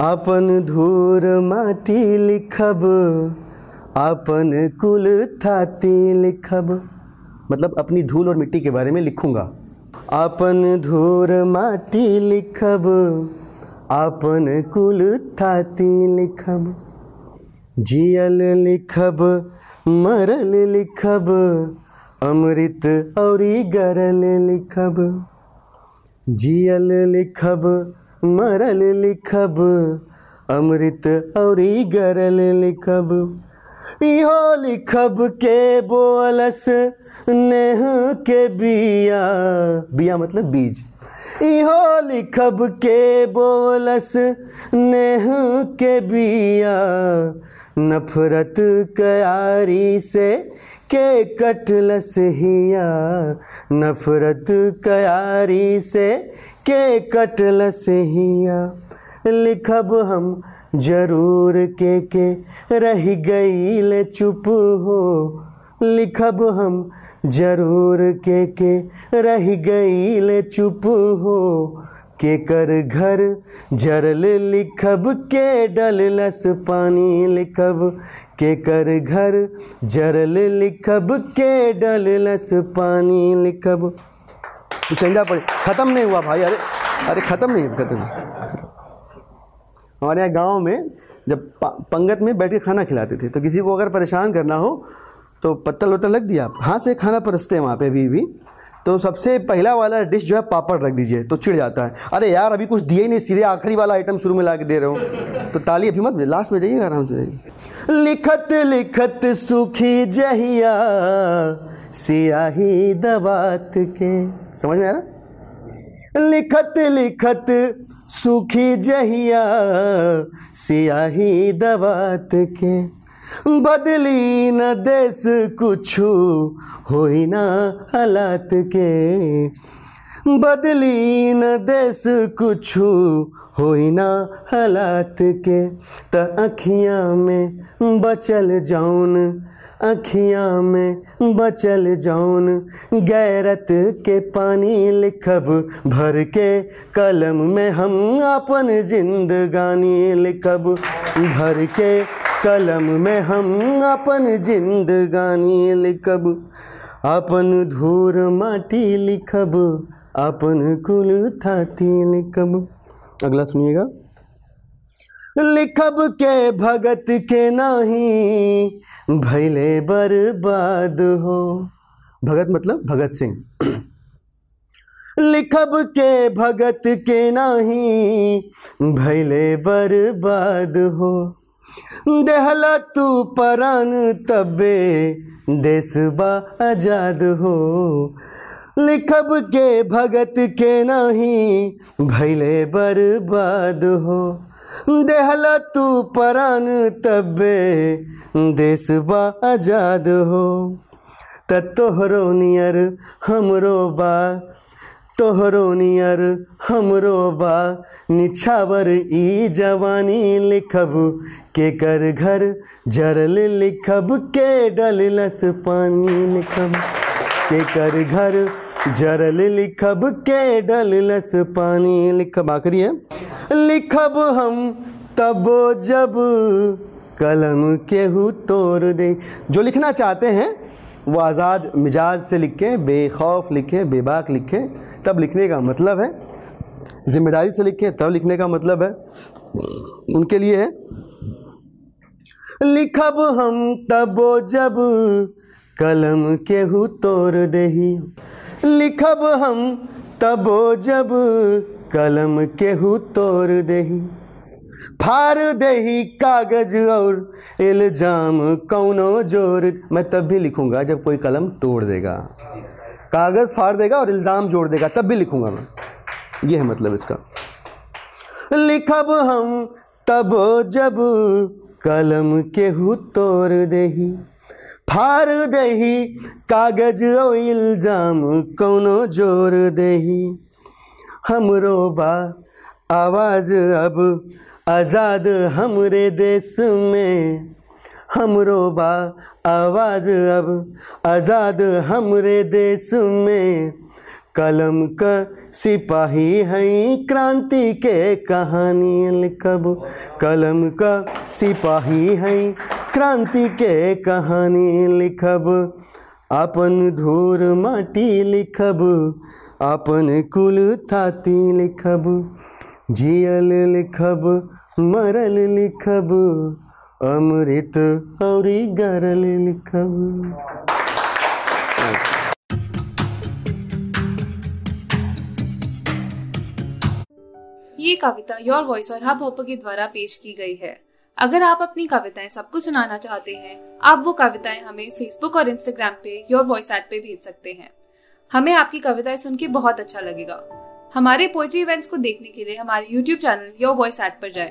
आपन धूर माटी लिखब आपन कुल थाती लिखब। मतलब अपनी धूल और मिट्टी के बारे में लिखूँगा। अपन धूर माटी लिखब आपन कुल थाती लिखब। जियल लिखब, मरल लिखब, अमृत और गरल लिखब। जियल लिखब मरल लिखब, अमृत और गरल लिखब। इहो लिखब के बोलस, नेह के बिया। बिया मतलब बीज। इहो लिखब के बोलस, नेह के बिया। नफरत कयारी से के कटलस हिया। नफरत कयारी से के कटलस हिया। लिखब हम ज़रूर के के रह गईल चुप हो। लिखब हम ज़रूर के के रह गईल चुप हो के कर घर। जरल लिखब के डललस पानी लिखब के कर घर। जरल लिखब के डललस पानी लिखब स्टेंजा पड़े। ख़त्म नहीं हुआ भाई, अरे अरे ख़त्म नहीं, ख़त्म हमारे यहाँ गाँव में जब पंगत में बैठ के खाना खिलाते थे तो किसी को अगर परेशान करना हो तो पत्तल वत्तल रख दिया हाथ से खाना परसते हैं वहाँ पे अभी भी। तो सबसे पहला वाला डिश जो है, पापड़ रख दीजिए तो चिढ़ जाता है। अरे यार, अभी कुछ दिए ही नहीं, सीधे आखिरी वाला आइटम शुरू में ला के दे रहे हो। तो ताली अभी मत लास्ट में जाइएगा, आराम से जाइए लिखत लिखत सुखी जहिया, सियाही दबात के। समझ में आ रहा? लिखत लिखत सुखी जहिया, सियाही दबात के। बदली न देश कुछ होई ना हालात के। बदली न देश कुछ होई ना हालात के। त अखियाँ में बचल जौन, अखियाँ में बचल जौन। गैरत के पानी लिखब भर के, कलम में हम अपन जिंदगानी लिखब भर के। कलम में हम अपन जिंदगानी लिखब, अपन धूर माटी लिखब, अपन कुल थाती लिखब। अगला सुनिएगा। लिखब के भगत के नाही, भैले बर्बाद हो। भगत मतलब भगत सिंह। लिखब के भगत के नाही, भैले बर्बाद हो। देहला तू परान तबे देशबा आज़ाद हो। लिखब के भगत के नाही, भैले बर्बाद हो। देहला तू परान तबे देशबा आज़ाद हो। त तोहरो नियर हमरो बा तोहरो नियर हमरो बा। निछावर ई जवानी लिखब के कर घर, जरल लिखब के डललस पानी लिखब के कर घर, जरल लिखब के डललस पानी लिखब। आखिरी है लिखब हम तबो जब कलम केहू तोड़ दे। जो लिखना चाहते हैं वो आज़ाद मिजाज से लिखें बेखौफ लिखें बेबाक लिखें तब लिखने का मतलब है, ज़िम्मेदारी से लिखें तब लिखने का मतलब है, उनके लिए है लिखब हम तबो जब कलम केहू तोड़ दही। लिखब हम तबो जब कलम केहू तोड़ देही। फार देही कागज़ और इल्ज़ाम, कौनो ज़ोर मैं तब भी लिखूँगा जब कोई कलम तोड़ देगा। कागज़ फाड़ देगा और इल्ज़ाम जोड़ देगा, तब भी लिखूँगा मैं। ये है मतलब इसका। लिखब हम, तब जब कलम केहू तोड़ देही फार दही कागज़ और इल्ज़ाम, कौनो ज़ोर देही हमरो बा आवाज़ अब आज़ाद हमरे देश में। हमरो बा आवाज़ अब। आज़ाद हमरे देश में। कलम का सिपाही हैं क्रांति के कहानी लिखब। कलम का सिपाही हैं क्रांति के कहानी लिखब। अपन धूर माटी लिखब। अपन कुल थाती लिखब। जियल लिखब, मरल लिखब, अमृत औरी गरल लिखब। ये कविता योर वॉइस और हब हॉपर के द्वारा पेश की गई है। अगर आप अपनी कविताएँ सबको सुनाना चाहते हैं, आप वो कविताएँ हमें फेसबुक और इंस्टाग्राम पे योर वॉइस ऐप पे भेज सकते हैं। हमें आपकी कविताएँ सुन के बहुत अच्छा लगेगा। हमारे पोइट्री इवेंट्स को देखने के लिए हमारे YouTube channel Your Voice at पर जाएँ।